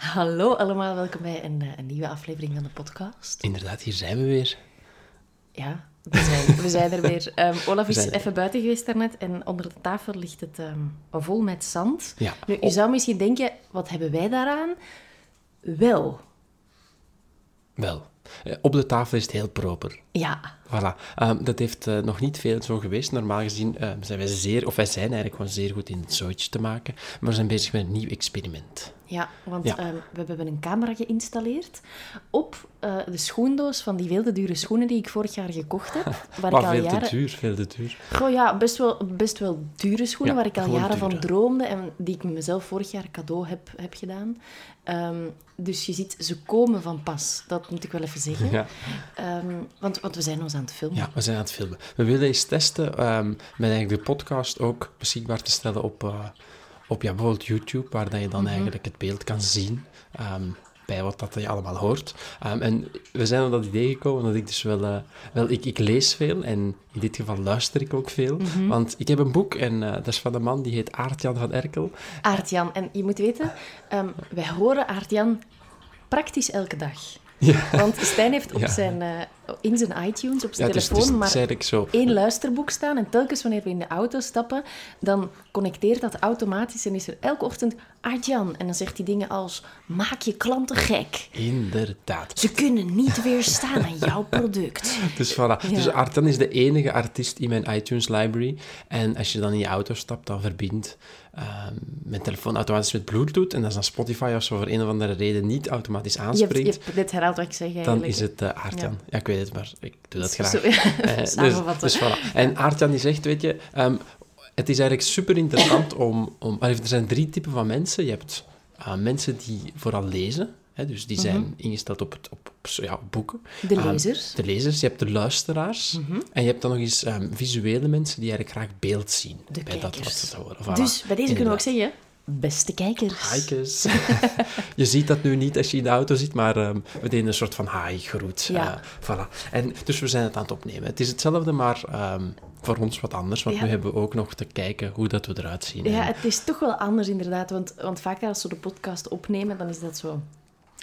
Hallo allemaal, welkom bij een, eh, een nieuwe aflevering van de podcast. Inderdaad, hier zijn we weer. Ja, we zijn, we zijn er weer. Ehm, Olaf is zijn even buiten geweest daarnet en onder de tafel ligt het ehm, vol met zand. Ja. Nu, je zou misschien denken, wat hebben wij daaraan? Wel, Wel, eh, op de tafel is het heel proper. Ja. Voilà. Ehm, dat heeft eh, nog niet veel zo geweest. Normaal gezien eh, zijn wij zeer, of wij zijn eigenlijk gewoon zeer goed in het zootje te maken. Maar we zijn bezig met een nieuw experiment. Ja, want Ja. ehm, we hebben een camera geïnstalleerd op eh, de schoendoos van die wilde dure schoenen die ik vorig jaar gekocht heb. Waar Maar ik al veel jaren... te duur, veel te duur. Goh, ja, best wel, best wel dure schoenen, Ja, waar ik al jaren van droomde en die ik mezelf vorig jaar cadeau heb, heb gedaan. Ehm, dus je ziet, ze komen van pas. Dat moet ik wel even zeggen. Ja. Ehm, want, want we zijn ons aan het filmen. Ja, we zijn aan het filmen. We willen eens testen ehm, met eigenlijk de podcast ook beschikbaar te stellen op, eh, op ja, bijvoorbeeld YouTube, waar dat je dan eigenlijk het beeld kan zien ehm, bij wat dat je allemaal hoort. Ehm, en we zijn op dat idee gekomen dat ik dus wel... eh, wel ik, ik lees veel en in dit geval luister ik ook veel. Want ik heb een boek en eh, dat is van een man die heet Aart-Jan van Erkel. Aart-Jan. En je moet weten, wij horen Aart-Jan praktisch elke dag. Ja. Want Stijn heeft op Ja. zijn, in zijn iTunes, op zijn Ja, telefoon, dus, maar is zo. één luisterboek staan. En telkens wanneer we in de auto stappen, dan connecteert dat automatisch en is er elke ochtend Aart-Jan. En dan zegt hij dingen als, maak je klanten gek. Inderdaad. Ze kunnen niet weerstaan aan jouw product. Dus voilà. Dus Artan is de enige artiest in mijn iTunes library. En als je dan in je auto stapt, dan verbindt ehm, mijn telefoon automatisch met Bluetooth. En als dan Spotify of zo voor een of andere reden niet automatisch Je hebt, je aanspringt, hebt dit herhaald wat ik zeg dan eigenlijk. is het eh Aartjan. Ja. ik weet maar ik doe dat Zo- graag. Eh, dus, dus voilà. En Aartjan die zegt, weet je, ehm, het is eigenlijk super interessant om, om... Er zijn drie typen van mensen. Je hebt eh, mensen die vooral lezen. Hè, dus die zijn ingesteld op, het, op, op, zo- ja, op boeken. Mhm. De Ehm, lezers. de lezers, je hebt de luisteraars. En je hebt dan nog eens ehm, visuele mensen die eigenlijk graag beeld zien. De bij dat wat kijkers. ze horen. Voilà. Dus bij deze kunnen we ook zeggen, beste kijkers. Haaikes. je ziet dat nu niet als je in de auto zit, maar ehm, we deden een soort van haai-groet. Ja. Eh, voilà. En, dus we zijn het aan het opnemen. Het is hetzelfde, maar ehm, voor ons wat anders. Want Ja. nu hebben we ook nog te kijken hoe dat we eruit zien. Ja, En- het is toch wel anders inderdaad. Want, want vaak als we de podcast opnemen, dan is dat zo...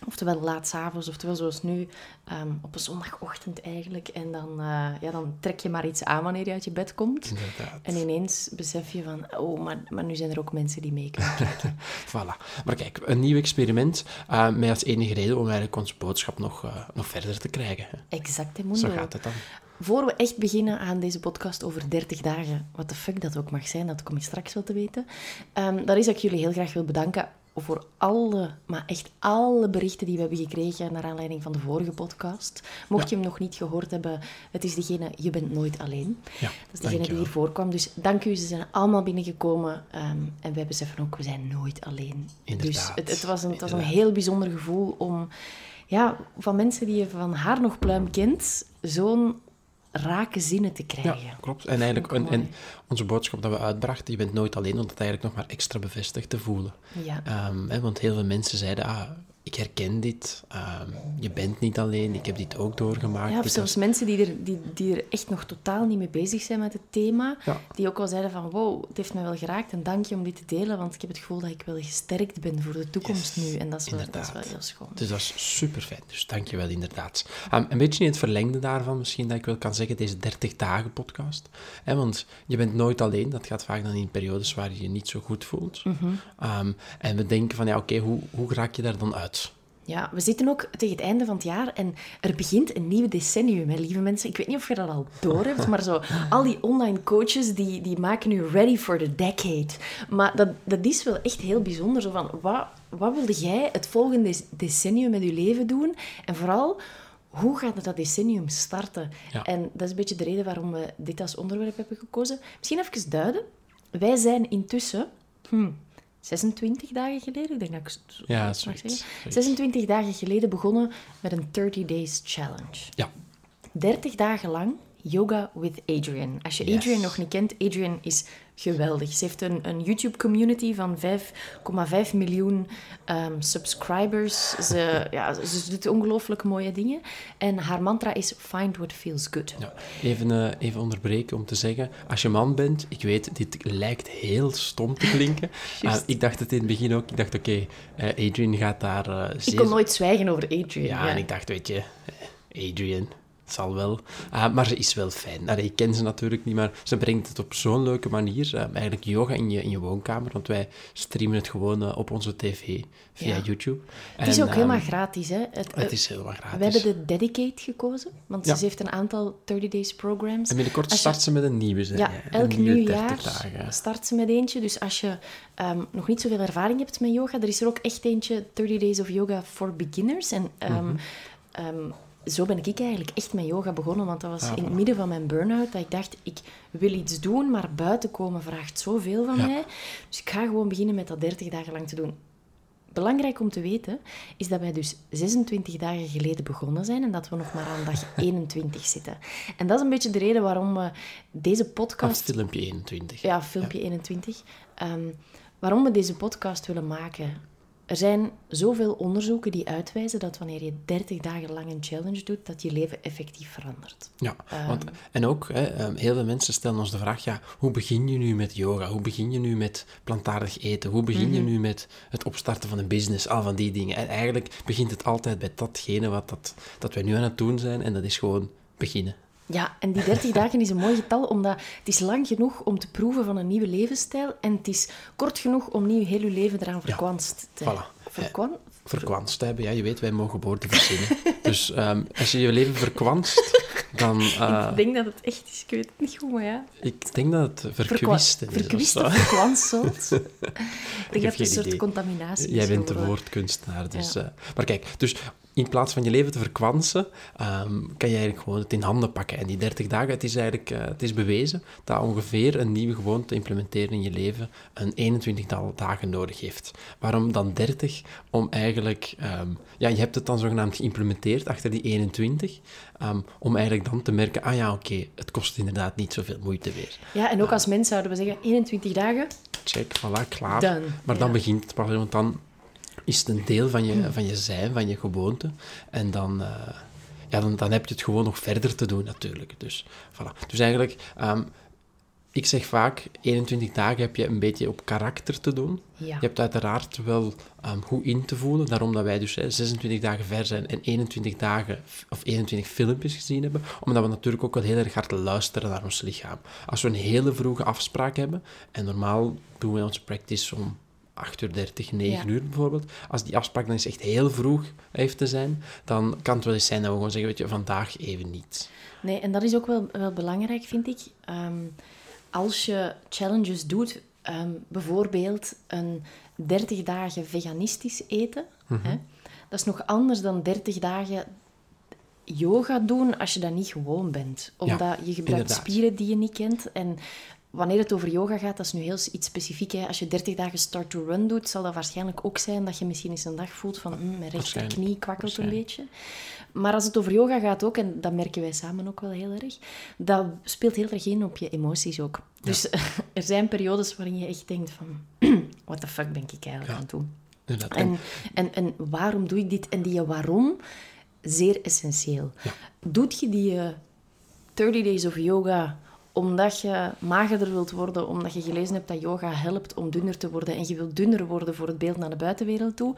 Oftewel laat s'avonds, oftewel zoals nu, ehm, op een zondagochtend eigenlijk. En dan, eh, ja, dan trek je maar iets aan wanneer je uit je bed komt. Inderdaad. En ineens besef je van, oh, maar, maar nu zijn er ook mensen die mee kunnen kijken. Voilà. Maar kijk, een nieuw experiment eh, met als enige reden om eigenlijk onze boodschap nog, eh, nog verder te krijgen. hè. Exact, Zo gaat het dan. Voor we echt beginnen aan deze podcast over 30 dagen, wat de fuck dat ook mag zijn, dat kom je straks wel te weten, um, dat is dat ik jullie heel graag wil bedanken voor alle, maar echt alle berichten die we hebben gekregen naar aanleiding van de vorige podcast. Mocht je hem nog niet gehoord hebben, het is degene Je bent nooit alleen. Ja, dat is degene die hier voorkwam. Dus dank u, ze zijn allemaal binnengekomen. ehm, en wij beseffen ook, we zijn nooit alleen. Inderdaad, Dus het, het was een, het was een heel bijzonder gevoel om ja, van mensen die je van haar nog pluim kent, zo'n rake zinnen te krijgen. Ja, klopt. En eigenlijk en onze boodschap dat we uitbrachten, je bent nooit alleen, om dat eigenlijk nog maar extra bevestigd te voelen. Ja. Ehm, hè, want heel veel mensen zeiden, ah, ik herken dit. Ehm, je bent niet alleen. Ik heb dit ook doorgemaakt. Ja, of Dit zelfs mensen die er, die, die er echt nog totaal niet mee bezig zijn met het thema. Ja. Die ook wel zeiden van, wow, het heeft me wel geraakt en dank je om dit te delen, want ik heb het gevoel dat ik wel gesterkt ben voor de toekomst Yes, nu. En dat is, wel, dat is wel heel schoon. Dus dat is super fijn. Dus dank je wel, inderdaad. Ehm, een beetje in het verlengde daarvan, misschien dat ik wel kan zeggen, deze 30 dagen podcast. Hè, want je bent nooit alleen. Dat gaat vaak dan in periodes waar je je niet zo goed voelt. Mhm. Ehm, en we denken van, ja, oké, hoe, hoe raak je daar dan uit? Ja, we zitten ook tegen het einde van het jaar en er begint een nieuw decennium, hè, lieve mensen. Ik weet niet of je dat al door hebt, maar zo, al die online coaches die, die maken nu ready for the decade. Maar dat, dat is wel echt heel bijzonder. Zo van, wat, wat wilde jij het volgende decennium met je leven doen? En vooral, hoe gaat dat decennium starten? Ja. En dat is een beetje de reden waarom we dit als onderwerp hebben gekozen. Misschien even duiden. Wij zijn intussen... hm, 26 dagen geleden, ik denk dat ik het zo Ja, mag zeggen. zoiets. 26 dagen geleden begonnen met een 30 Days Challenge. Ja, 30 dagen lang yoga with Adrian. Als je Yes. Adrian nog niet kent, Adrian is geweldig. Ze heeft een, een YouTube-community van 5,5 miljoen ehm, subscribers. Ze, ja, ze doet ongelooflijk mooie dingen. En haar mantra is find what feels good. ja. Even, eh, even onderbreken om te zeggen, als je man bent, ik weet, dit lijkt heel stom te klinken. Ah, ik dacht het in het begin ook. Ik dacht, oké, eh, Adrian gaat daar eh, Ik kon nooit zwijgen over Adrian. Ja, en ik dacht, weet je, Adrian, het zal wel. Ah, maar ze is wel fijn. Allee, ik ken ze natuurlijk niet, maar ze brengt het op zo'n leuke manier. eh, eigenlijk yoga in je, in je woonkamer, want wij streamen het gewoon eh, op onze tv via Ja. YouTube. Het is En, ook helemaal ehm, gratis, hè? Het, Het is helemaal gratis. We hebben de Dedicate gekozen, want Ja. ze heeft een aantal 30 Days programs. En binnenkort je- start ze met een nieuwe, zeg Ja, elk nieuw 30 jaar dagen. start ze met eentje. Dus als je ehm, nog niet zoveel ervaring hebt met yoga, er is er ook echt eentje, 30 Days of Yoga for Beginners. En ehm, Mhm. Zo ben ik eigenlijk echt met yoga begonnen, want dat was Ah, in het midden van mijn burn-out, dat ik dacht, ik wil iets doen, maar buiten komen vraagt zoveel van Ja. mij. Dus ik ga gewoon beginnen met dat 30 dagen lang te doen. Belangrijk om te weten is dat wij dus 26 dagen geleden begonnen zijn en dat we nog maar aan dag 21 zitten. En dat is een beetje de reden waarom we deze Of podcast filmpje 21. ja, filmpje 21. Ehm, waarom we deze podcast willen maken. Er zijn zoveel onderzoeken die uitwijzen dat wanneer je 30 dagen lang een challenge doet, dat je leven effectief verandert. Ja, Ehm. want, en ook, hè, ehm, heel veel mensen stellen ons de vraag, ja, hoe begin je nu met yoga? Hoe begin je nu met plantaardig eten? Hoe begin Mhm. je nu met het opstarten van een business? Al van die dingen. En eigenlijk begint het altijd bij datgene wat dat, dat wij nu aan het doen zijn, en dat is gewoon beginnen. Ja, en die 30 dagen is een mooi getal, omdat het is lang genoeg om te proeven van een nieuwe levensstijl en het is kort genoeg om niet heel je leven eraan verkwanst te voilà. Verkwan? Verkwanst hebben, ja, je weet, wij mogen woorden verzinnen. dus ehm, als je je leven verkwanst, dan... eh, Ik denk dat het echt is, ik weet het niet goed, maar ja. ik denk dat het verkwisten is. Verkwist of verkwansteld. ik denk heb dat het een soort idee. contaminatie is. Jij bent de woordkunstenaar, dus... Ja. eh, maar kijk, dus in plaats van je leven te verkwansen, ehm, kan je eigenlijk gewoon het in handen pakken. En die 30 dagen, het is eigenlijk eh, het is bewezen dat ongeveer een nieuwe gewoonte implementeren in je leven een 21 dagen nodig heeft. Waarom dan 30? Om eigenlijk... ehm, ja, je hebt het dan zogenaamd geïmplementeerd achter die 21, ehm, om eigenlijk dan te merken, ah ja, oké, het kost inderdaad niet zoveel moeite weer. Ja, en ook als mens zouden we zeggen 21 dagen, Check, voilà, klaar. Done, Maar dan begint het pas, want dan is het een deel van je, van je zijn, van je gewoonte. En dan, eh, ja, dan, dan heb je het gewoon nog verder te doen, natuurlijk. Dus, voilà. dus eigenlijk, ehm, ik zeg vaak, 21 dagen heb je een beetje op karakter te doen. Ja. Je hebt uiteraard wel ehm, goed in te voelen, daarom dat wij dus hè, 26 dagen ver zijn en 21 dagen of 21 filmpjes gezien hebben, omdat we natuurlijk ook wel heel erg hard luisteren naar ons lichaam. Als we een hele vroege afspraak hebben, en normaal doen we onze practice om 8 uur 30, 9 Ja. uur bijvoorbeeld, als die afspraak dan eens echt heel vroeg heeft te zijn, dan kan het wel eens zijn dat we gewoon zeggen, weet je, vandaag even niet. Nee, en dat is ook wel, wel belangrijk, vind ik. Ehm, als je challenges doet, ehm, bijvoorbeeld een 30 dagen veganistisch eten, Mhm. hè, dat is nog anders dan 30 dagen yoga doen als je dat niet gewoon bent. Omdat je gebruikt inderdaad. spieren die je niet kent. En wanneer het over yoga gaat, dat is nu heel iets specifiek. Hè. Als je 30 dagen start to run doet, zal dat waarschijnlijk ook zijn dat je misschien eens een dag voelt van mm, mijn rechterknie kwakkelt een beetje. Maar als het over yoga gaat ook, en dat merken wij samen ook wel heel erg, dat speelt heel erg in op je emoties ook. Dus er zijn periodes waarin je echt denkt van, what the fuck ben ik eigenlijk Ja. aan het doen? En, en, en waarom doe ik dit? En die waarom, zeer essentieel. Doet je die eh, 30 days of yoga omdat je magerder wilt worden, omdat je gelezen hebt dat yoga helpt om dunner te worden en je wilt dunner worden voor het beeld naar de buitenwereld toe,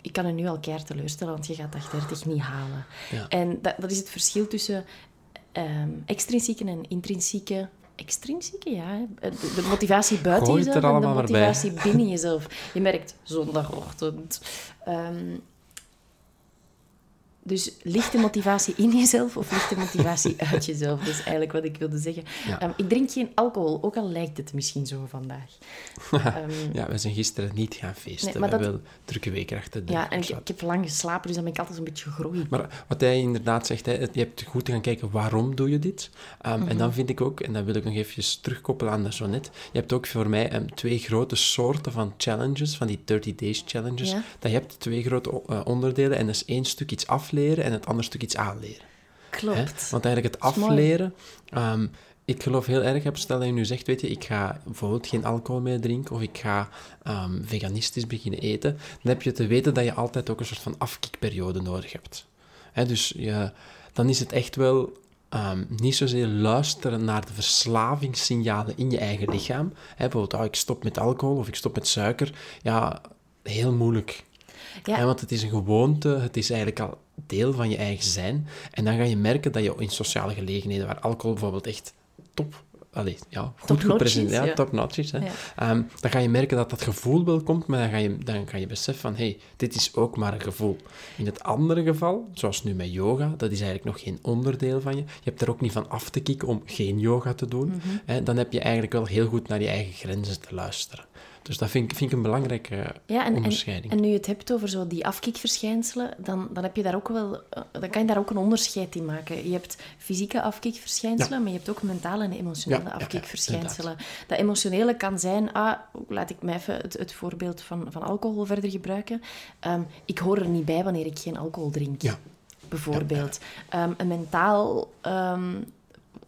ik kan je nu al keihard teleurstellen, want je gaat dat 30 niet halen. Ja. En dat, dat is het verschil tussen ehm, extrinsieke en intrinsieke extrinsieke, ja. De, motivatie buiten Gooi het jezelf en de motivatie binnen jezelf. Je merkt zondagochtend. ehm, dus lichte motivatie in jezelf of lichte motivatie uit jezelf. Dat is eigenlijk wat ik wilde zeggen. Ja. Ehm, ik drink geen alcohol, ook al lijkt het misschien zo vandaag. Ehm, Ja, we zijn gisteren niet gaan feesten. Nee, we dat- hebben wel drukke week achter de ja, en ik, heb lang geslapen, dus dan ben ik altijd een beetje gegroeid. Maar wat hij inderdaad zegt, hè, je hebt goed te gaan kijken waarom doe je dit. Um, Mhm. En dan vind ik ook, en dat wil ik nog even terugkoppelen aan dat zo net, je hebt ook voor mij twee grote soorten van challenges, van die 30 days challenges. Ja. Dat je hebt twee grote eh, onderdelen en dat is één stuk iets afleren en het andere stuk iets aanleren. Hè? Klopt. Want eigenlijk het afleren, ehm, ik geloof heel erg, hè, stel dat je nu zegt, weet je, ik ga bijvoorbeeld geen alcohol meer drinken of ik ga ehm, veganistisch beginnen eten, dan heb je te weten dat je altijd ook een soort van afkikperiode nodig hebt. Hè, dus je, dan is het echt wel ehm, niet zozeer luisteren naar de verslavingssignalen in je eigen lichaam. Hè, bijvoorbeeld, ah, ik stop met alcohol of ik stop met suiker. Ja, heel moeilijk. Ja. Hè, want het is een gewoonte, het is eigenlijk al deel van je eigen zijn. En dan ga je merken dat je in sociale gelegenheden, waar alcohol bijvoorbeeld echt top, allee, ja, goed gepresenteerd, is, ja, is, hè. Ja. Ehm, dan ga je merken dat dat gevoel wel komt, maar dan ga je, dan ga je beseffen van, hé, hey, dit is ook maar een gevoel. In het andere geval, zoals nu met yoga, dat is eigenlijk nog geen onderdeel van je. Je hebt er ook niet van af te kicken om geen yoga te doen. Mhm. hè. Dan heb je eigenlijk wel heel goed naar je eigen grenzen te luisteren. Dus dat vind ik, vind ik een belangrijke Ja, en, onderscheiding. en nu je het hebt over zo die afkikverschijnselen, dan, dan, heb je daar ook wel, eh, dan kan je daar ook een onderscheid in maken. Je hebt fysieke afkikverschijnselen, maar je hebt ook mentale en emotionele Ja, afkikverschijnselen. dat emotionele kan zijn, ah, laat ik mij even het, het voorbeeld van, van alcohol verder gebruiken. Ehm, ik hoor er niet bij wanneer ik geen alcohol drink. Ja. Bijvoorbeeld. Ehm, een mentaal ehm,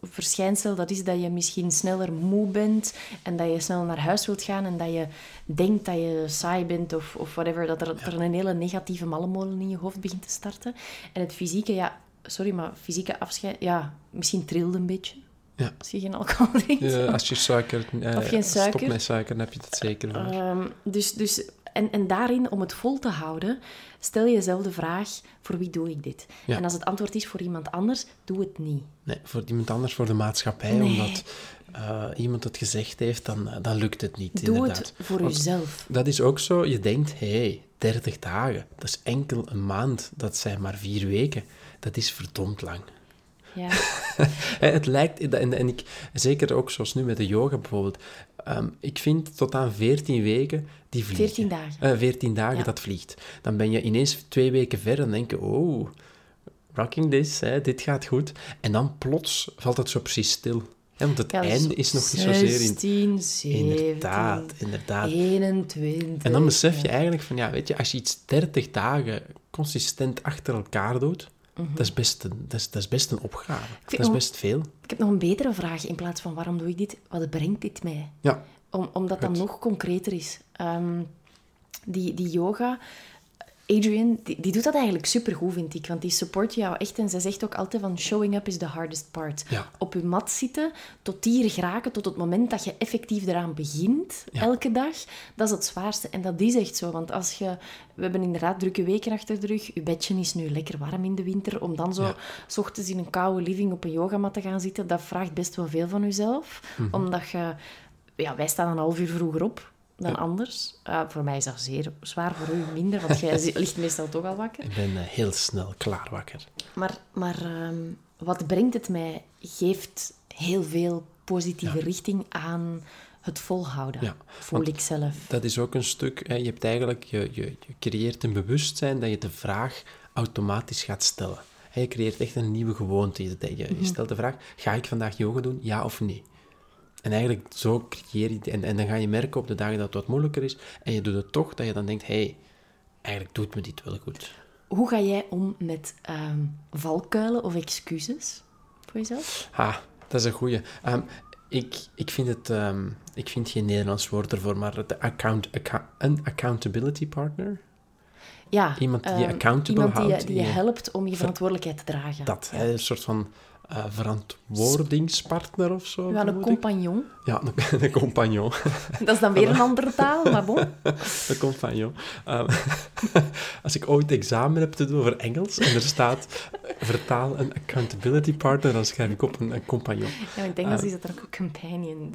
verschijnsel, dat is dat je misschien sneller moe bent en dat je snel naar huis wilt gaan en dat je denkt dat je saai bent of, of whatever, dat er, dat er een hele negatieve mallenmolen in je hoofd begint te starten. En het fysieke, ja, sorry, maar fysieke afscheid, ja, misschien trilde een beetje. Ja. Als je geen alcohol drinkt. Ja, als je suiker, eh, Of geen suiker. stopt met suiker, dan heb je dat zeker. Ehm, dus, dus, en, en daarin, om het vol te houden, stel je jezelf de vraag, voor wie doe ik dit? Ja. En als het antwoord is voor iemand anders, doe het niet. Nee, voor iemand anders, voor de maatschappij, Nee. omdat eh, iemand het gezegd heeft, dan, eh, dan lukt het niet, Doe inderdaad. het voor jezelf. Dat is ook zo, je denkt, hé, hey, 30 dagen, dat is enkel een maand, dat zijn maar vier weken. Dat is verdomd lang. Ja. Het lijkt, en, en ik, zeker ook zoals nu met de yoga bijvoorbeeld, ehm, ik vind tot aan 14 weken die vliegen. 14 dagen. Eh, 14 dagen Ja. dat vliegt. Dan ben je ineens twee weken verder en denk je, oh, rocking this, hè, dit gaat goed. En dan plots valt het zo precies stil. Hè, want het Ja, einde is nog niet zozeer in... 16, 17, Inderdaad, inderdaad. 21. En dan besef je eigenlijk van, ja, weet je, als je iets 30 dagen consistent achter elkaar doet, dat, is best een, dat, is, dat is best een opgave. Mhm. Dat is nog- best veel. Ik heb nog een betere vraag in plaats van waarom doe ik dit? Wat brengt dit mij? Ja, Om, omdat dat nog concreter is. Ehm, die, die yoga, Adrian, die, die doet dat eigenlijk supergoed, vind ik. Want die support jou echt. En zij zegt ook altijd van showing up is the hardest part. Ja. Op je mat zitten, tot hier geraken, tot het moment dat je effectief eraan begint, Ja. elke dag. Dat is het zwaarste. En dat is echt zo. Want als je... We hebben inderdaad drukke weken achter de rug. Je bedje is nu lekker warm in de winter. Om dan zo Ja. s ochtends in een koude living op een yogamat te gaan zitten, dat vraagt best wel veel van jezelf. Mhm. Omdat je... Ja, wij staan een half uur vroeger op dan anders. Uh, voor mij is dat zeer zwaar, voor u minder, want jij ligt meestal toch al wakker. ik ben eh, heel snel klaar wakker. Maar, maar ehm, wat brengt het mij? Geeft heel veel positieve richting aan het volhouden, Ja, voel ik zelf. Dat is ook een stuk, hè, je hebt eigenlijk, je, je, je creëert een bewustzijn dat je de vraag automatisch gaat stellen. Hè, je creëert echt een nieuwe gewoonte. Je, je, Mhm. je stelt de vraag, ga ik vandaag yoga doen, ja of nee? En eigenlijk zo creëer je, en, en dan ga je merken op de dagen dat het wat moeilijker is, en je doet het toch, dat je dan denkt, hé, hey, eigenlijk doet me dit wel goed. Hoe ga jij om met ehm, valkuilen of excuses voor jezelf? Ha, dat is een goeie. Ehm, ik, ik, vind het, ehm, ik vind geen Nederlands woord ervoor, maar het account, een accountability partner. Ja, Iemand die je accountable iemand die, je- houdt, die je die- helpt om je verantwoordelijkheid te dragen. Dat, hè, een soort van eh, verantwoordingspartner of zo. Ja, een ik. compagnon. Ja, een, een compagnon. Dat is dan weer een andere taal, maar bon. Een compagnon. Ehm, als ik ooit examen heb te doen over Engels en er staat vertaal een accountability partner, dan schrijf ik op een, een compagnon. Ja, in het Engels Ah. is dat dan ook een companion.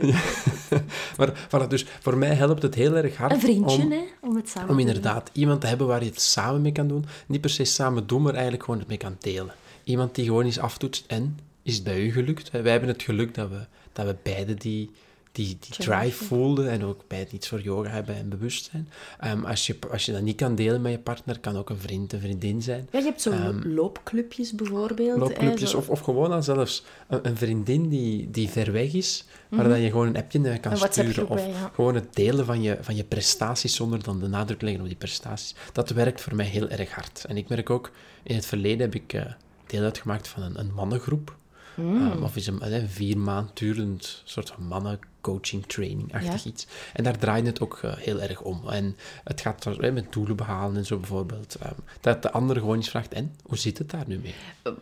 Maar voilà, dus voor mij helpt het heel erg hard Een vriendje, om, hè, om het samen om doen. inderdaad iemand te hebben waar je het samen mee kan doen. Niet per se samen doen, maar eigenlijk gewoon het mee kan delen. Iemand die gewoon eens aftoetst en is het bij u gelukt? Wij hebben het geluk dat we, dat we beide die, die, die drive voelden en ook beide iets voor yoga hebben en bewustzijn. Ehm, als, je, als je dat niet kan delen met je partner, kan ook een vriend, een vriendin zijn. Ja, je hebt zo Ehm, loopclubjes bijvoorbeeld. Loopclubjes of, of gewoon al zelfs een, een vriendin die, die ver weg is, waar dat je gewoon een appje naar kan. Een sturen. Of ja. gewoon het delen van je, van je prestaties zonder dan de nadruk te leggen op die prestaties. Dat werkt voor mij heel erg hard. En ik merk ook, in het verleden heb ik eh, deel uitgemaakt van een, een mannengroep. Mm. Um, of is een, een vier maand durend soort van mannen-coaching, training-achtig Ja. iets. En daar draait het ook eh, heel erg om. En het gaat er, eh, met doelen behalen en zo bijvoorbeeld. Um, dat de ander gewoon eens vraagt, en, hoe zit het daar nu mee?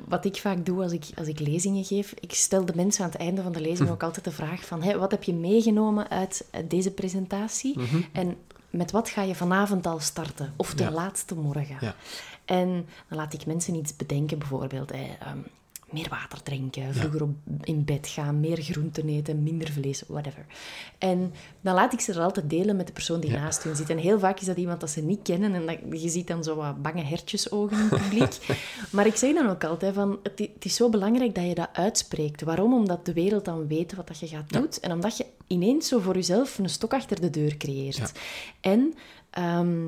Wat ik vaak doe als ik, als ik lezingen geef, ik stel de mensen aan het einde van de lezing Hm. ook altijd de vraag van, hé, wat heb je meegenomen uit eh, deze presentatie? Mhm. En met wat ga je vanavond al starten? Of de Ja. laatste morgen? Ja. En dan laat ik mensen iets bedenken, bijvoorbeeld... hè, ehm, meer water drinken, vroeger op, in bed gaan, meer groenten eten, minder vlees, whatever. En dan laat ik ze er altijd delen met de persoon die naast hun zit. En heel vaak is dat iemand dat ze niet kennen en dat, je ziet dan zo wat bange hertjesogen in het publiek. maar ik zeg dan ook altijd van, het, is zo belangrijk dat je dat uitspreekt. Waarom? Omdat de wereld dan weet wat dat je gaat doen. En omdat je ineens zo voor jezelf een stok achter de deur creëert. Ja. En... ehm,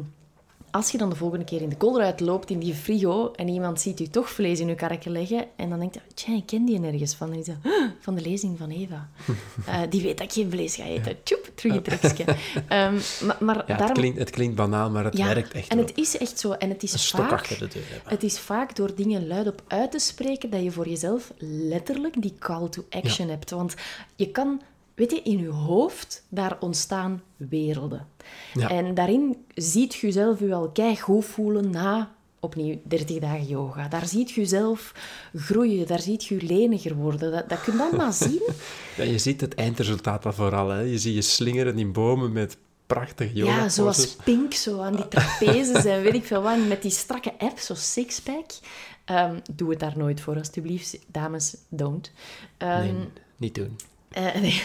als je dan de volgende keer in de koolruit loopt in die frigo en iemand ziet u toch vlees in uw karretje leggen en dan denkt hij, tja, ik ken die nergens van. En die zegt, "Huh, van de lezing van Eva. Eh, die weet dat ik geen vlees ga eten. Tjoep, terug je trekje. Ehm, maar maar Ja, het, klinkt, het klinkt banaal, maar het Ja, werkt echt en wel. het is echt zo. En het is Een vaak... de deur. Het is vaak door dingen luidop uit te spreken dat je voor jezelf letterlijk die call to action hebt. Want je kan, weet je, in je hoofd, daar ontstaan werelden. Ja. En daarin ziet je jezelf je al goed voelen na, opnieuw, 30 dagen yoga. Daar ziet je jezelf groeien, daar ziet je leniger worden. Dat, dat kun je allemaal zien. Ja, je ziet het eindresultaat al vooral. Hè. Je ziet je slingeren in bomen met prachtige yoga Ja, zoals Pink, zo aan die trapezes en weet ik veel wat. Met die strakke app, zo sixpack. Ehm doe het daar nooit voor, alstublieft. Dames, don't. Ehm, Nee, niet doen. Eh, nee.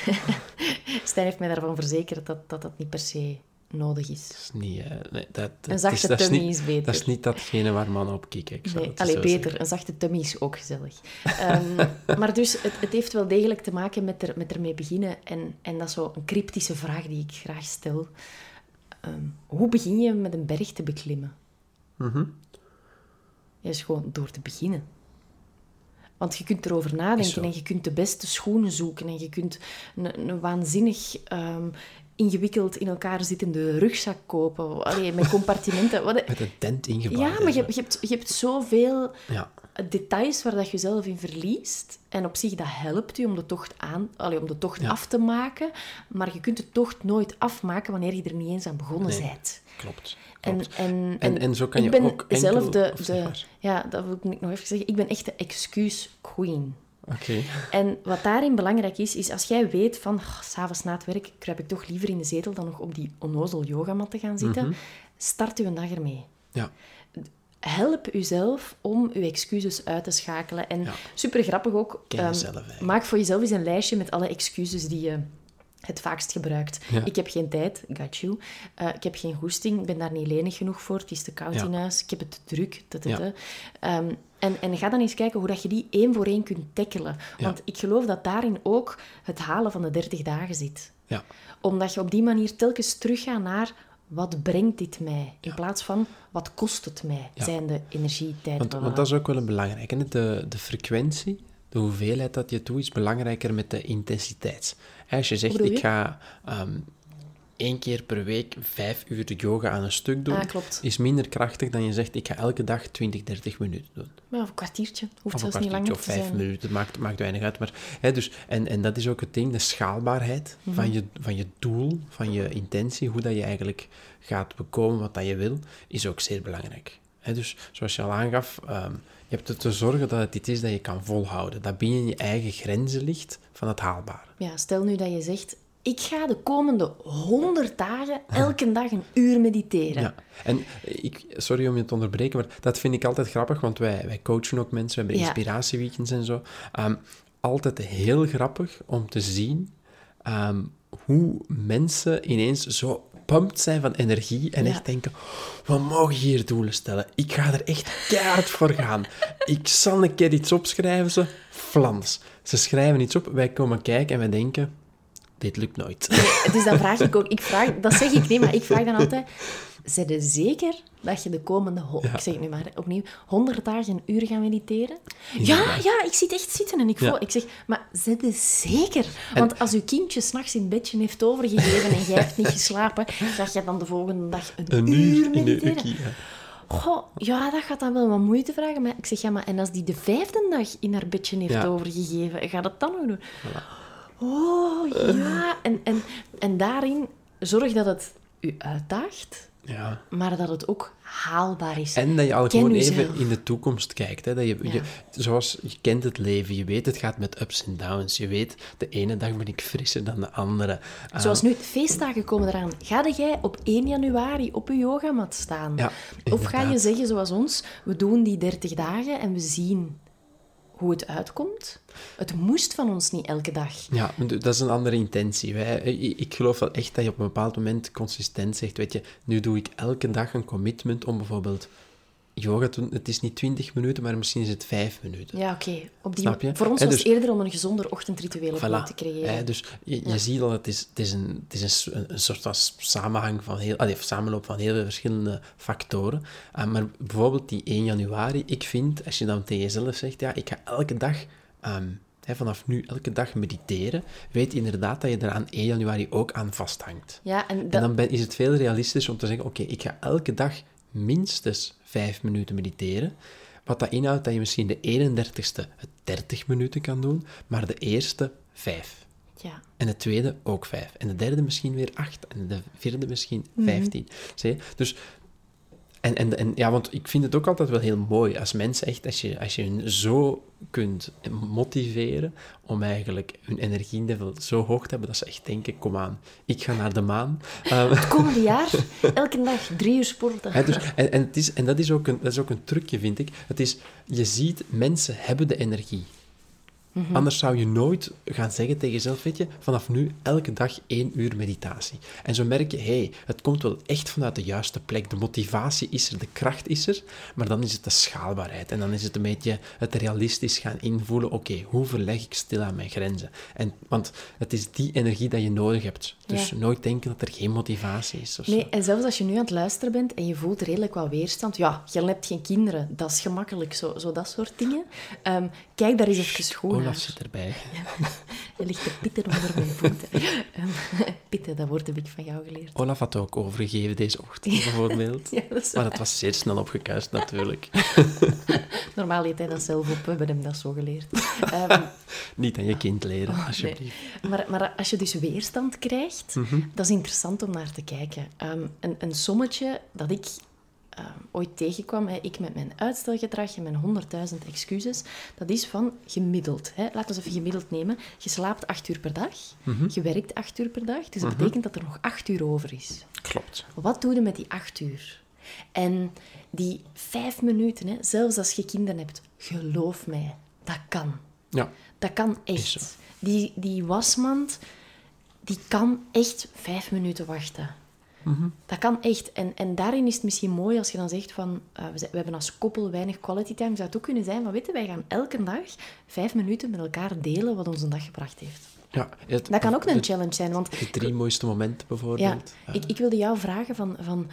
Stijn heeft mij daarvan verzekerd dat, dat dat niet per se nodig is. Dat is niet... eh, nee, dat, Een zachte is, dat is tummy niet, is beter. Dat is niet datgene waar mannen op. Ik zou Nee, het allee, zo beter. zeggen. Een zachte tummy is ook gezellig. Ehm, maar dus, het, het heeft wel degelijk te maken met, er, met ermee beginnen. En, en dat is zo een cryptische vraag die ik graag stel. Ehm, hoe begin je met een berg te beklimmen? Ja, is gewoon door te beginnen. Want je kunt erover nadenken en je kunt de beste schoenen zoeken en je kunt een, een waanzinnig ehm, ingewikkeld in elkaar zittende rugzak kopen. Allee, met compartimenten. Wat, Met een tent ingebouwd. ja, maar je, hebt- je, hebt, je hebt zoveel Ja, details waar dat je zelf in verliest. En op zich, dat helpt je om de tocht, aan, allee, om de tocht Ja. af te maken. Maar je kunt de tocht nooit afmaken wanneer je er niet eens aan begonnen Nee. bent. Klopt. En, klopt. en, En- en zo kan je ook enkel- zelf de. Ja, dat wil ik nog even zeggen. Ik ben echt de excuus queen. Oké. En wat daarin belangrijk is, is als jij weet van... Oh, S'avonds na het werk kruip ik toch liever in de zetel dan nog op die onnozel yogamat te gaan zitten. Mhm. Start uw dag ermee. Ja. Help uzelf om uw excuses uit te schakelen. En Ja. super grappig ook. Ehm, maak voor jezelf eens een lijstje met alle excuses die je het vaakst gebruikt. Ja. Ik heb geen tijd, got you. Eh, ik heb geen goesting, ik ben daar niet lenig genoeg voor. Het is te koud Ja. in huis, ik heb het te druk. te, te, Ja. te. Ehm, en, en ga dan eens kijken hoe dat je die één voor één kunt tackelen. Want ik geloof dat daarin ook het halen van de 30 dagen zit. Ja. Omdat je op die manier telkens teruggaat naar wat brengt dit mij? In plaats van wat kost het mij? Zijn de energie, tijd, Want, want dat is ook wel een belangrijke. hè. De, de frequentie, de hoeveelheid dat je doet, is belangrijker met de intensiteit. Als je zegt, ik ga... ehm, één keer per week vijf uur yoga aan een stuk doen, Ah, klopt. is minder krachtig dan je zegt, ik ga elke dag 20, 30 minuten doen. Maar of een kwartiertje. Hoeft Of zelfs niet langer of te vijf zijn. minuten, maakt, maakt weinig uit. Maar, hè, dus, en, en dat is ook het ding, de schaalbaarheid Mhm. van, je, van je doel, van je intentie, hoe dat je eigenlijk gaat bekomen wat dat je wil, is ook zeer belangrijk. Hè, dus zoals je al aangaf, ehm, je hebt er te zorgen dat het iets is dat je kan volhouden. Dat binnen je eigen grenzen ligt van het haalbare. Ja, stel nu dat je zegt, ik ga de komende 100 dagen elke dag een uur mediteren. Ja, en ik, sorry om je te onderbreken, maar dat vind ik altijd grappig, want wij, wij coachen ook mensen, we hebben Ja. inspiratieweekends en zo. Ehm, altijd heel grappig om te zien ehm, hoe mensen ineens zo pumped zijn van energie en Ja. echt denken, we mogen hier doelen stellen. Ik ga er echt keihard voor gaan. Ik zal een keer iets opschrijven, ze flans. Ze schrijven iets op, wij komen kijken en wij denken, dit lukt nooit. Dus dan vraag ik ook, ik vraag, dat zeg ik niet, maar ik vraag dan altijd, zijn zeker dat je de komende, ik zeg het nu maar opnieuw, 100 dagen een uur gaat mediteren? Ja, ja, ik zit echt zitten en ik voel, Ja. ik zeg, maar zijn je zeker? Want als uw kindje s'nachts in het bedje heeft overgegeven en jij hebt niet geslapen, ga je dan de volgende dag een, Een uur uur in de mediteren? Goh, ja, dat gaat dan wel wat moeite vragen. Maar ik zeg, ja, maar en als die de vijfde dag in haar bedje heeft Ja. overgegeven, gaat dat dan nog doen? Oh, ja. En, en, en daarin zorg dat het u uitdaagt, Ja. maar dat het ook haalbaar is. En dat je al Ken gewoon even in de toekomst kijkt. Hè? Dat je, Ja. je, zoals je kent het leven, je weet het gaat met ups en downs. Je weet, de ene dag ben ik frisser dan de andere. Ah, Zoals nu, feestdagen komen eraan. Ga jij op 1 januari op je yogamat staan? Ja, of ga je zeggen zoals ons, we doen die 30 dagen en we zien hoe het uitkomt? Het moest van ons niet elke dag. Ja, dat is een andere intentie. Wij, ik geloof wel echt dat je op een bepaald moment consistent zegt, weet je, nu doe ik elke dag een commitment om bijvoorbeeld yoga doen. Het is niet 20 minuten, maar misschien is het 5 minuten. Ja, oké. Op die Snap je? Voor ons was dus- het eerder om een gezonder ochtendritueel Voilà. te creëren. Hè, dus je, je ziet al, het is, het is, een, het is een, een, soort van samenhang van heel, allee, samenloop van heel veel verschillende factoren. Ah, maar bijvoorbeeld die 1 januari, ik vind, als je dan tegen jezelf zegt, ja, ik ga elke dag, ehm, vanaf nu elke dag mediteren, weet inderdaad dat je er aan 1 januari ook aan vasthangt. Ja, en, dat, En dan ben, is het veel realistischer om te zeggen, oké, ik ga elke dag minstens 5 minuten mediteren. Wat dat inhoudt dat je misschien de 31ste het 30 minuten kan doen, maar de eerste 5. ja. En de tweede ook 5. En de derde misschien weer 8. En de vierde misschien Mhm. 15. Zie je? Dus, en, en, en ja, want ik vind het ook altijd wel heel mooi als mensen echt, als je, als je hun zo kunt motiveren om eigenlijk hun energielevel zo hoog te hebben dat ze echt denken, kom aan, ik ga naar de maan. Het komende jaar, elke dag drie uur sporten. Dus, en, en, het is, en dat, is ook een, dat is ook een trucje, vind ik. Het is, je ziet, mensen hebben de energie. Mhm. Anders zou je nooit gaan zeggen tegen jezelf, weet je, vanaf nu elke dag één uur meditatie. En zo merk je, hé, hey, het komt wel echt vanuit de juiste plek. De motivatie is er, de kracht is er, maar dan is het de schaalbaarheid. En dan is het een beetje het realistisch gaan invoelen, oké, hoe verleg ik stil aan mijn grenzen? En, want het is die energie dat je nodig hebt. Dus Ja. nooit denken dat er geen motivatie is. Zo. Nee, en zelfs als je nu aan het luisteren bent en je voelt redelijk wat weerstand, ja, je hebt geen kinderen, dat is gemakkelijk, zo, zo dat soort dingen. Ehm, kijk daar eens even goed Olaf zit erbij. Je ligt te pitten onder mijn voeten. Ehm, pitten, dat woord heb ik van jou geleerd. Olaf had ook overgegeven deze ochtend, bijvoorbeeld. Ja, dat Maar het was zeer snel opgekuist, natuurlijk. Normaal eet hij dat zelf op, we hebben hem dat zo geleerd. Ehm, Niet aan je kind leren, Oh, nee. alsjeblieft. Maar, maar als je dus weerstand krijgt, Mhm. dat is interessant om naar te kijken. Ehm, een, een sommetje dat ik ehm, ooit tegenkwam, hè, ik met mijn uitstelgedrag en mijn 100.000 excuses, dat is van gemiddeld. Hè. Laten we eens even gemiddeld nemen. Je slaapt acht uur per dag, Mhm. je werkt acht uur per dag, dus dat betekent dat er nog acht uur over is. Klopt. Wat doe je met die acht uur? En die vijf minuten, hè, zelfs als je kinderen hebt, geloof mij, dat kan. Ja, Dat kan echt. Die, die wasmand, die kan echt vijf minuten wachten. Dat kan echt. En, en daarin is het misschien mooi als je dan zegt van... eh, we, zijn- we hebben als koppel weinig quality time. Zou het ook kunnen zijn van... Weet je, wij gaan elke dag vijf minuten met elkaar delen wat ons een dag gebracht heeft. ja het, Dat kan ook een challenge zijn, want... de drie mooiste momenten Ja, bijvoorbeeld. Ja. ik, ik wilde jou vragen van... van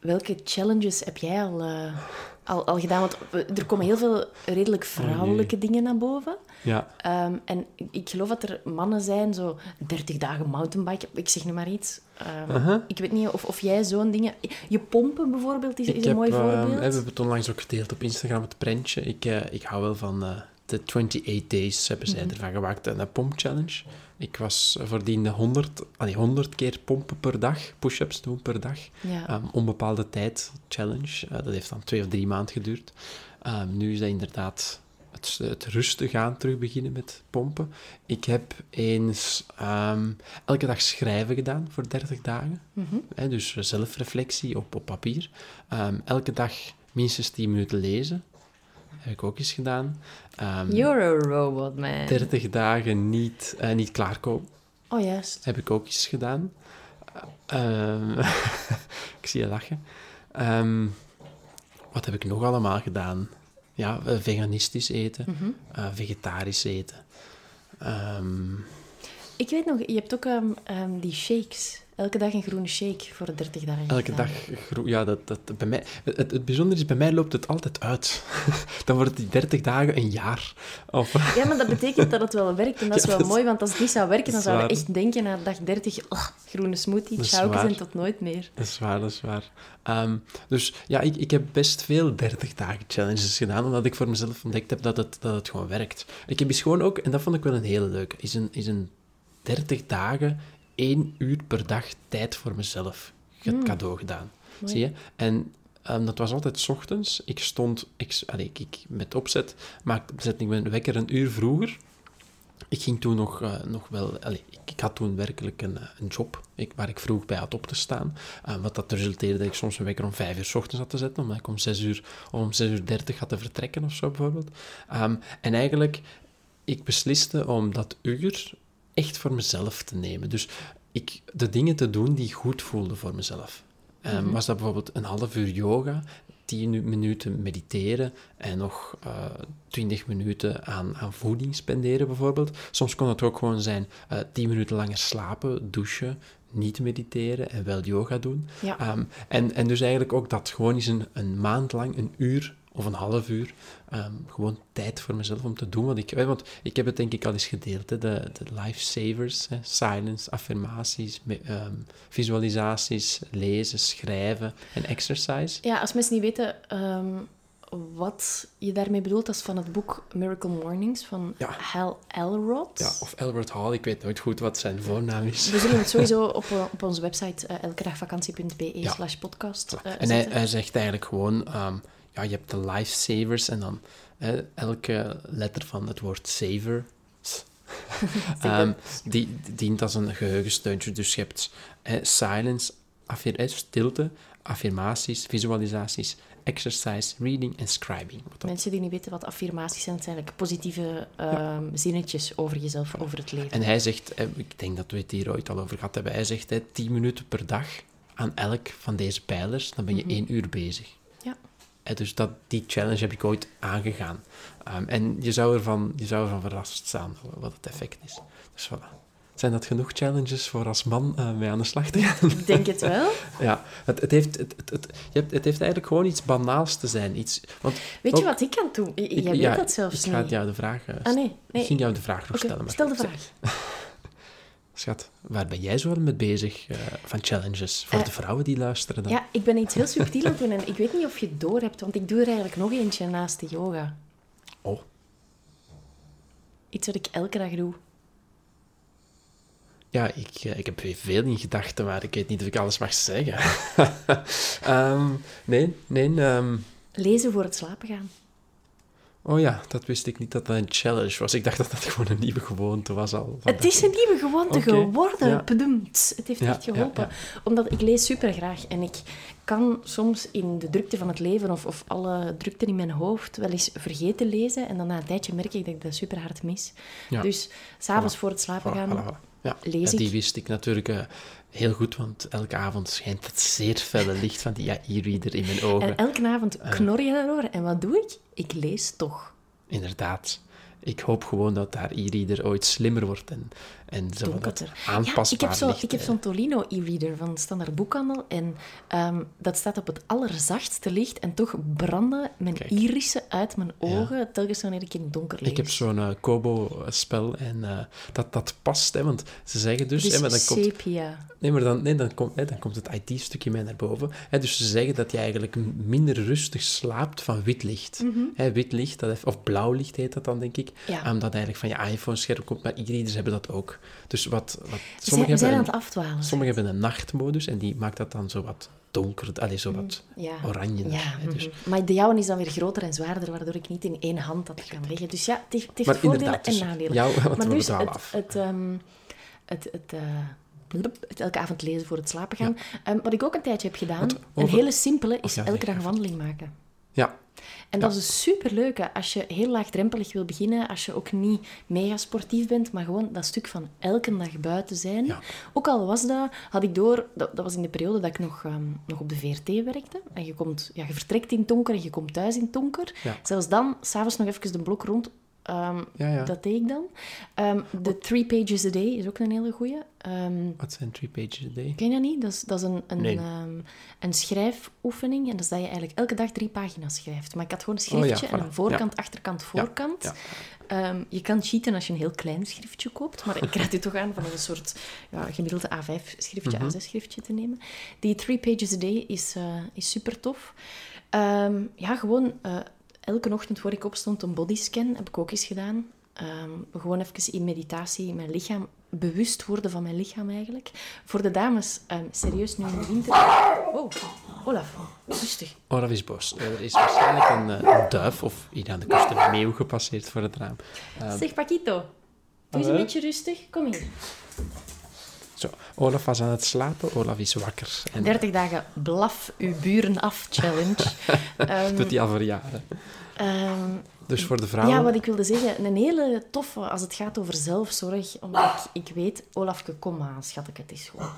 welke challenges heb jij al, eh, al, al gedaan? Want er komen heel veel redelijk vrouwelijke dingen naar boven. Ja. Ehm, en ik- geloof dat er mannen zijn, zo 30 dagen mountainbiken, ik zeg nu maar iets. Ehm, Uh-huh. Ik weet niet of, of jij zo'n dingen... Je pompen bijvoorbeeld is, is een heb, mooi ehm, voorbeeld. we hebben het onlangs ook gedeeld op Instagram, het prentje. Ik, eh, ik hou wel van eh, de 28 Days, hebben zij Mhm. ervan gemaakt. Een, een pomp challenge. Ik was voordien 100, allee, 100 keer pompen per dag, push-ups doen per dag. ja. Ehm, onbepaalde tijd challenge. Eh, dat heeft dan twee of drie maanden geduurd. Ehm, nu is dat inderdaad het, het rustig aan terug beginnen met pompen. Ik heb eens ehm, elke dag schrijven gedaan voor 30 dagen. Mhm. Dus zelfreflectie op, op papier. Elke dag minstens 10 minuten lezen. Heb ik ook eens gedaan. Ehm, You're a robot, man. 30 dagen niet, eh, niet klaarkomen. Oh, juist. Heb ik ook eens gedaan. Ehm, ik zie je lachen. Ehm, wat heb ik nog allemaal gedaan? Ja, eh, veganistisch eten, Mhm. eh, vegetarisch eten. Ehm, Ik weet nog, je hebt ook ehm, ehm, die shakes. Elke dag een groene shake voor de 30 dagen. elke dag, gro- ja, dat, dat, bij mij, het, het bijzondere is, bij mij loopt het altijd uit. Dan wordt die 30 dagen een jaar. Of, Ja, maar dat betekent dat het wel werkt. En dat is Ja, wel dat mooi, want als het niet zou werken, dan zouden we echt denken na dag 30, "Ugh, groene smoothie, en waar. tot nooit meer. Dat is waar, dat is waar. Ehm, dus ja, ik, ik heb best veel 30 dagen challenges gedaan, omdat ik voor mezelf ontdekt heb dat het, dat het gewoon werkt. Ik heb eens gewoon ook, en dat vond ik wel een hele leuke, is een, is een 30 dagen, één uur per dag tijd voor mezelf ge- Mm. cadeau gedaan. Mooi. Zie je? En ehm, dat was altijd 's ochtends. Ik stond, ik, allee, ik, met opzet, maar zette ik mijn wekker een uur vroeger. Ik ging toen nog, eh, nog wel... allee, ik, ik had toen werkelijk een, eh, een job ik, waar ik vroeg bij had op te staan. Eh, wat dat resulteerde dat ik soms mijn wekker om vijf uur 's ochtends had te zetten, omdat ik om zes uur of om zes uur dertig had te vertrekken of zo bijvoorbeeld. Ehm, en eigenlijk, ik besliste om dat uur echt voor mezelf te nemen. Dus ik, de dingen te doen die goed voelden voor mezelf. Ehm, Mhm. Was dat bijvoorbeeld een half uur yoga, tien nu- minuten mediteren en nog eh, twintig minuten aan, aan voeding spenderen bijvoorbeeld. Soms kon het ook gewoon zijn eh tien minuten langer slapen, douchen, niet mediteren en wel yoga doen. Ja. Ehm, en, en dus eigenlijk ook dat gewoon eens een, een maand lang, een uur of een half uur, ehm, gewoon tijd voor mezelf om te doen wat ik... eh, Want ik heb het denk ik al eens gedeeld, hè, de, de lifesavers, hè, silence, affirmaties, me- ehm, visualisaties, lezen, schrijven en exercise. Ja, als mensen niet weten ehm, wat je daarmee bedoelt, dat is van het boek Miracle Mornings van Ja. Hal Elrod. Ja, of Albert Hall, ik weet nooit goed wat zijn voornaam is. We zullen het sowieso op, eh, op onze website uh, elkedagvakantie.be Ja. slash podcast eh, en hij, zegt eigenlijk gewoon, ja, je hebt de lifesavers en dan hè, elke letter van het woord saver ehm, die, die dient als een geheugensteuntje. Dus je hebt hè, silence, affir- stilte, affirmaties, visualisaties, exercise, reading en scribing. Mensen die niet weten wat affirmaties zijn, het zijn eigenlijk positieve ehm, zinnetjes over jezelf, over het leven. En hij zegt, hè, ik denk dat we het hier ooit al over gehad hebben, hij zegt hè, 10 minuten per dag aan elk van deze pijlers, dan ben je één uur bezig. Ja. Dus dat, die challenge heb ik ooit aangegaan. Ehm, en je zou, ervan, je zou ervan verrast staan wat het effect is. Dus voilà. Zijn dat genoeg challenges voor als man eh, mee aan de slag te gaan? Ik denk het wel. ja, het, het, heeft, het, het, het, je hebt, het heeft eigenlijk gewoon iets banaals te zijn. Iets, want Weet ook- je wat ik kan doen? Ik- Jij weet ja, dat zelfs Ik ga het niet. jou de vraag... eh, Ah, nee. Ik nee. ging jou de vraag nog stellen. maar stel de vraag. Schat, waar ben jij zo mee bezig eh, van challenges? Voor Eh, de vrouwen die luisteren dan. Ja, ik ben iets heel subtiel aan doen en ik weet niet of je het door hebt, want ik doe er eigenlijk nog eentje naast de yoga. Oh, Iets wat ik elke dag doe. ja, ik, eh, ik heb veel in gedachten, maar ik weet niet of ik alles mag zeggen. Ehm, nee, nee. ehm, Lezen voor het slapen gaan. Oh ja, dat wist ik niet dat dat een challenge was. Ik dacht dat dat gewoon een nieuwe gewoonte was al. Het is een nieuwe gewoonte geworden. ja. Bedoemd. Het heeft Ja, echt geholpen. ja. Omdat ik lees super graag en ik kan soms in de drukte van het leven of, of alle drukte in mijn hoofd wel eens vergeten lezen. En dan na een tijdje merk ik dat ik dat super hard mis. Dus s'avonds Voilà. voor het slapen gaan. voilà, lees ja, die ik. wist ik natuurlijk eh, heel goed, want elke avond schijnt het zeer felle licht van die e-reader in mijn ogen. En elke avond Eh. knor je daaroor. En wat doe ik? Ik lees toch. Inderdaad. Ik hoop gewoon dat haar e-reader ooit slimmer wordt en, En zo wat donkerder. aanpasbaar ja, ik heb, zo, licht, ik heb hè. zo'n Tolino e-reader van Standaard Boekhandel. En ehm, dat staat op het allerzachtste licht. En toch branden mijn Kijk. irissen uit mijn ogen telkens wanneer ik in het donker lees. Ik heb zo'n eh, Kobo-spel en eh, dat, dat past, hè, want ze zeggen dus... Dus hè, maar dan komt, sepia. nee, maar dan, nee, dan, komt, hè, dan komt het IT-stukje mij naar boven. Hè, dus ze zeggen dat je eigenlijk minder rustig slaapt van wit licht. Mhm. Hè, wit licht, dat of blauw licht heet dat dan, denk ik. Ja. Omdat eigenlijk van je iPhone-scherm komt, maar e-readers hebben dat ook. Dus wat... wat zijn, sommigen aan hebben het afdwalen. Sommigen hebben een nachtmodus en die maakt dat dan zo wat donker, allee, zo wat Ja. oranje. Ja, hè, dus. mhm. maar de jouwe is dan weer groter en zwaarder, waardoor ik niet in één hand dat kan leggen. Dus ja, het heeft, het heeft Maar voordelen en dus nadelen. jou- want maar we dus het, af. het, ehm, het, het, eh, het elke avond lezen voor het slapen gaan. Ehm, wat ik ook een tijdje heb gedaan, een hele simpele, is ja, elke nee, dag een wandeling maken. Ja, En dat is een superleuke als je heel laagdrempelig wil beginnen, als je ook niet mega sportief bent, maar gewoon dat stuk van elke dag buiten zijn. Ja. Ook al was dat, had ik door, dat, dat was in de periode dat ik nog, ehm, nog op de VRT werkte. En je, komt, ja, je vertrekt in het donker en je komt thuis in het donker. Ja. Zelfs dan, s'avonds nog even de blok rond. Ehm, Ja, ja. Dat deed ik dan. Ehm, de Three Pages a Day is ook een hele goeie. Ehm, wat zijn three pages a day? Ken je dat niet? Dat is, dat is een, een, Nee. een schrijfoefening. En dat is dat je eigenlijk elke dag drie pagina's schrijft. Maar ik had gewoon een Oh ja, schriftje en een voorkant, achterkant, voorkant. je kan cheaten als je een heel klein schriftje koopt. Maar ik raad u toch aan van een soort ja, gemiddelde A5-schriftje, Mhm. A6-schriftje te nemen. Die Three Pages a Day is, eh, is super tof. Ja, gewoon eh, elke ochtend voor ik opstond een bodyscan. Heb ik ook eens gedaan. Ehm, gewoon even in meditatie mijn lichaam bewust worden van mijn lichaam eigenlijk. Voor de dames, ehm, serieus nu in de winter. Oh, Olaf, rustig. Dat is boos. Er is waarschijnlijk een, eh, een duif of hier aan de kust een meeuw gepasseerd voor het raam. Ehm, Zeg Paquito, doe eens een beetje rustig. Kom hier. Zo, Olaf was aan het slapen, Olaf is wakker. En 30 dagen blaf uw buren af challenge. Ehm, doet hij al voor jaren. ehm, Dus voor de vrouwen... Ja, wat ik wilde zeggen, een hele toffe als het gaat over zelfzorg. Omdat ik, ik weet, Olafke, kom aan, schat ik, het is gewoon.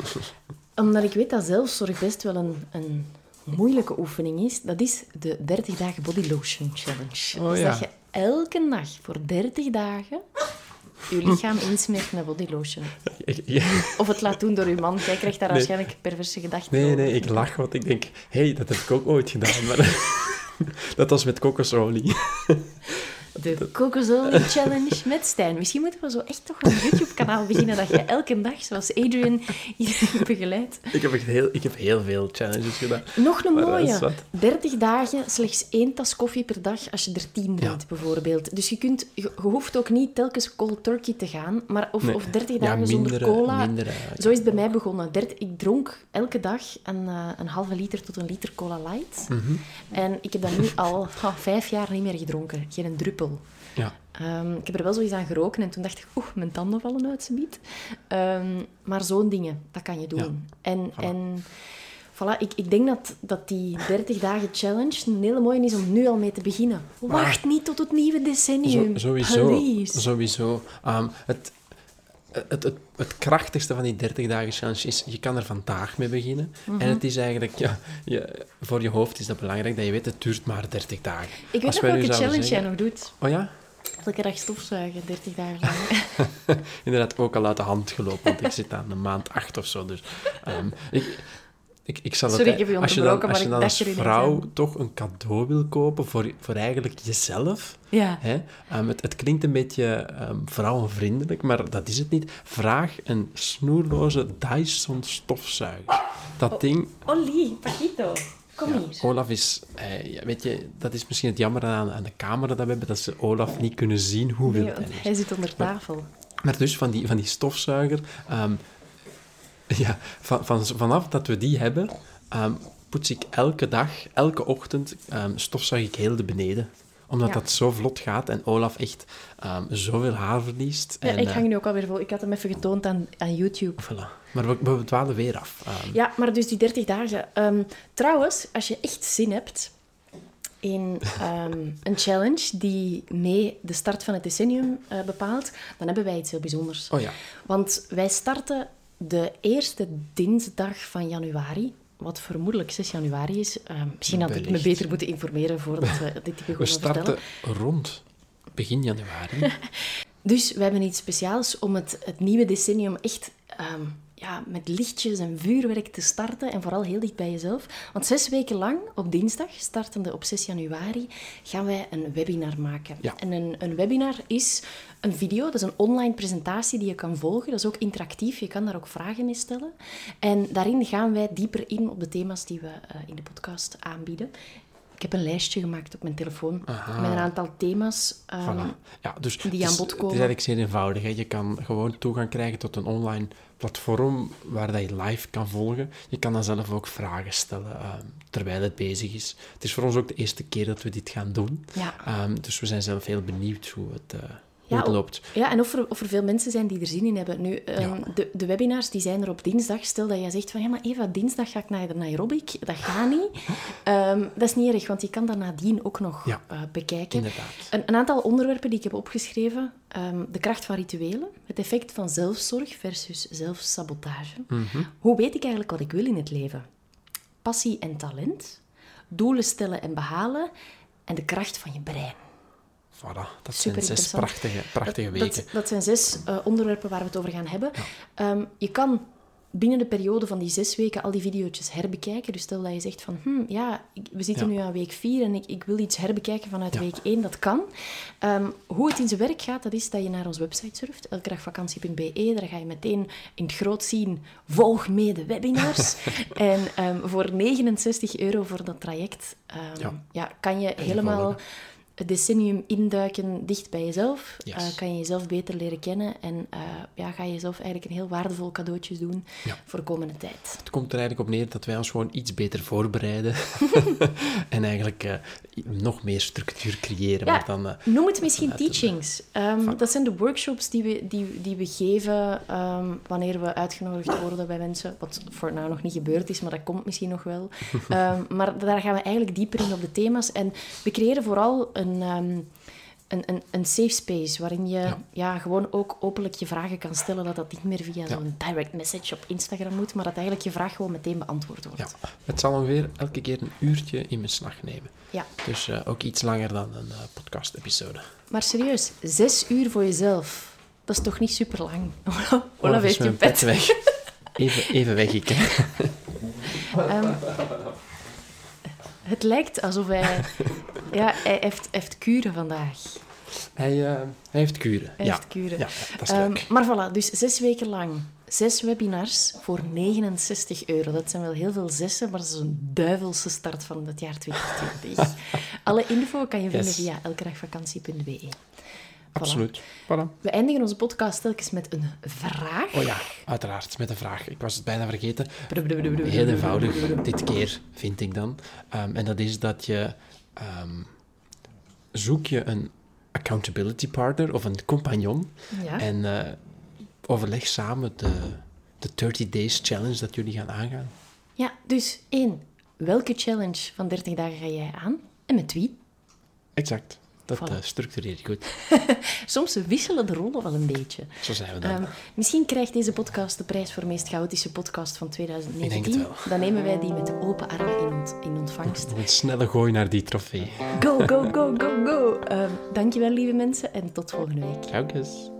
omdat ik weet dat zelfzorg best wel een, een moeilijke oefening is. Dat is de 30 dagen body lotion challenge. Oh, dus ja. dat je elke dag voor 30 dagen je lichaam insmeert met body lotion. Ik- ja. Of het laat doen door uw man. Jij krijgt daar Nee. waarschijnlijk perverse gedachten Nee, over. nee, ik lach, want ik denk... Hé, hey, dat heb ik ook ooit gedaan, maar... dat was met kokosolie. De kokosolie challenge met Stijn. Misschien moeten we zo echt toch een YouTube-kanaal beginnen dat je elke dag, zoals Adrian, iedereen begeleidt. Ik heb echt heel, ik heb heel veel challenges gedaan. Nog een mooie. wat. 30 dagen, slechts één tas koffie per dag als je er 10 drinkt, bijvoorbeeld. Dus je, kunt, je, hoeft ook niet telkens cold turkey te gaan, maar of, Nee. of 30 Ja, dagen zonder cola. mindere, Zo is het bij mij begonnen. 30 ik dronk elke dag een, eh, een halve liter tot een liter cola light. Mhm. En ik heb dat nu al ah, vijf jaar niet meer gedronken. Geen druppel. Ja. Ehm, ik heb er wel zoiets aan geroken en toen dacht ik, oeh, mijn tanden vallen uit z'n biet. Ehm, maar zo'n dingen, dat kan je doen. En, en voilà, ik, ik denk dat, dat die 30 dagen challenge een hele mooie is om nu al mee te beginnen. Wacht niet tot het nieuwe Zo, decennium. sowieso. Please. Sowieso. Ehm, het, het, het, het krachtigste van die 30 dagen challenge is, je kan er vandaag mee beginnen. Mhm. En het is eigenlijk, ja, je, voor je hoofd is dat belangrijk dat je weet, het duurt maar 30 dagen. Ik weet Als nog welke challenge jij nog doet. Oh ja? Elke dag stofzuigen, 30 dagen lang. Inderdaad, ook al uit de hand gelopen, want ik zit aan de maand 8 of zo. Dus ehm, ik, ik, ik zal Sorry, het, ik heb je als je dan, als je dan als vrouw toch een cadeau wil kopen voor, voor eigenlijk jezelf, Ja. Hè? Ehm, het, het klinkt een beetje ehm, vrouwenvriendelijk, maar dat is het niet. Vraag een snoerloze Dyson stofzuiger. Dat ding, Ollie, Paquito, kom ja, hier. Olaf is, eh, ja, weet je, dat is misschien het jammer aan, aan de camera dat we hebben, dat ze Olaf niet kunnen zien hoe Nee, want hij is. hij zit onder tafel. Maar dus van die, van die stofzuiger, ehm, ja, van, van, vanaf dat we die hebben, ehm, poets ik elke dag, elke ochtend, ehm, stofzuig ik heel de beneden omdat Ja. dat zo vlot gaat en Olaf echt ehm, zoveel haar verliest. Ja, en, ik eh, hang nu ook alweer vol. Ik had hem even getoond aan, aan YouTube. Voilà. Maar we, we dwalen weer af. Ja, maar dus die 30 dagen. Trouwens, als je echt zin hebt in een challenge die mee de start van het decennium eh, bepaalt, dan hebben wij iets heel bijzonders. Oh ja. Want wij starten de eerste dinsdag van januari. Wat vermoedelijk 6 januari is. Ehm, misschien had ik me beter moeten informeren voordat we dit We begonnen vertellen. starten rond begin januari. Dus we hebben iets speciaals om het, het nieuwe decennium echt ehm, ja, met lichtjes en vuurwerk te starten. En vooral heel dicht bij jezelf. Want zes weken lang, op dinsdag, startende op 6 januari, gaan wij een webinar maken. Ja. En een, een webinar is een video, dat is een online presentatie die je kan volgen. Dat is ook interactief, je kan daar ook vragen in stellen. En daarin gaan wij dieper in op de thema's die we eh, in de podcast aanbieden. Ik heb een lijstje gemaakt op mijn telefoon Aha. met een aantal thema's. ehm, Voilà. Ja, dus die het aan bod Het komen. is eigenlijk zeer eenvoudig. Hè. Je kan gewoon toegang krijgen tot een online platform waar dat je live kan volgen. Je kan dan zelf ook vragen stellen eh, terwijl het bezig is. Het is voor ons ook de eerste keer dat we dit gaan doen. Ja. Ehm, dus we zijn zelf heel benieuwd hoe het, eh, hoe Ja, het loopt. Ja, en of er, of er veel mensen zijn die er zin in hebben. Nu, ehm, Ja. de, de webinars die zijn er op dinsdag. Stel dat jij zegt van, ja, maar Eva, dinsdag ga ik naar de Nairobi. Dat gaat niet. Ehm, dat is niet erg, want je kan dat nadien ook nog Ja. eh, bekijken. Een, een aantal onderwerpen die ik heb opgeschreven. Ehm, de kracht van rituelen. Het effect van zelfzorg versus zelfsabotage. Mhm. Hoe weet ik eigenlijk wat ik wil in het leven? Passie en talent. Doelen stellen en behalen. En de kracht van je brein. Voilà, dat Super zijn zes prachtige, prachtige Dat- weken. Dat, dat zijn zes eh, onderwerpen waar we het over gaan hebben. Ehm, je kan binnen de periode van die zes weken al die video's herbekijken. Dus stel dat je zegt van, hm, ja, we zitten Ja. nu aan week vier en ik, ik wil iets herbekijken vanuit Ja. week één. Dat kan. Ehm, hoe het in zijn werk gaat, dat is dat je naar onze website surft, elkedagvakantie.be. Daar ga je meteen in het groot zien, volg mee de webinars. en ehm, voor 69 euro voor dat traject Ja. kan je helemaal. Het decennium induiken dicht bij jezelf. Yes. Eh, kan je jezelf beter leren kennen en eh, ja, ga je jezelf eigenlijk een heel waardevol cadeautje doen Ja. voor de komende tijd. Het komt er eigenlijk op neer dat wij ons gewoon iets beter voorbereiden. en eigenlijk eh, nog meer structuur creëren. Ja, Maar dan, Noem het misschien teachings. Ehm, dat zijn de workshops die we, die, die we geven ehm, wanneer we uitgenodigd worden bij mensen. Wat voor nou nog niet gebeurd is, maar dat komt misschien nog wel. Ehm, maar daar gaan we eigenlijk dieper in op de thema's. En we creëren vooral een, ehm, een, een, een safe space waarin je ja. Ja. gewoon ook openlijk je vragen kan stellen. Dat dat niet meer via zo'n direct message op Instagram moet, maar dat eigenlijk je vraag gewoon meteen beantwoord wordt. ja, het zal ongeveer elke keer een uurtje in beslag nemen. Ja. Dus eh, ook iets langer dan een eh, podcast-episode. Maar serieus, zes uur voor jezelf. Dat is toch niet super lang? Olaf heeft je pet. weg. Even, even weg, ik. Ehm, het lijkt alsof hij... Ja, hij heeft, heeft kuren vandaag. Hij, eh, hij heeft kuren. Hij ja. heeft kuren. ja, dat is Ehm, leuk. maar voilà, dus zes weken lang. Zes webinars voor 69 euro. Dat zijn wel heel veel zessen, maar dat is een duivelse start van het jaar 2020. Alle info kan je vinden Yes. via elkedagvakantie.be. Absoluut. Voilà. We eindigen onze podcast telkens met een vraag. Oh ja, uiteraard, met een vraag. Ik was het bijna vergeten. Heel eenvoudig, dit keer, vind ik dan. Ehm, en dat is dat je... ehm, zoek je een accountability partner of een compagnon Ja. en eh, overleg samen de, de 30 days challenge dat jullie gaan aangaan. Ja, dus één. Welke challenge van 30 dagen ga jij aan? En met wie? Exact. Dat Voilà. eh, structureer je goed. Soms wisselen de rollen wel een beetje. Zo zijn we dan. Ehm, misschien krijgt deze podcast de prijs voor meest chaotische podcast van 2019. Ik denk het wel. Dan nemen wij die met open armen in, ont- in ontvangst. Een snelle gooi naar die trofee. Go, go, go, go, go. Ehm dankjewel, lieve mensen, en tot volgende week. Ciao.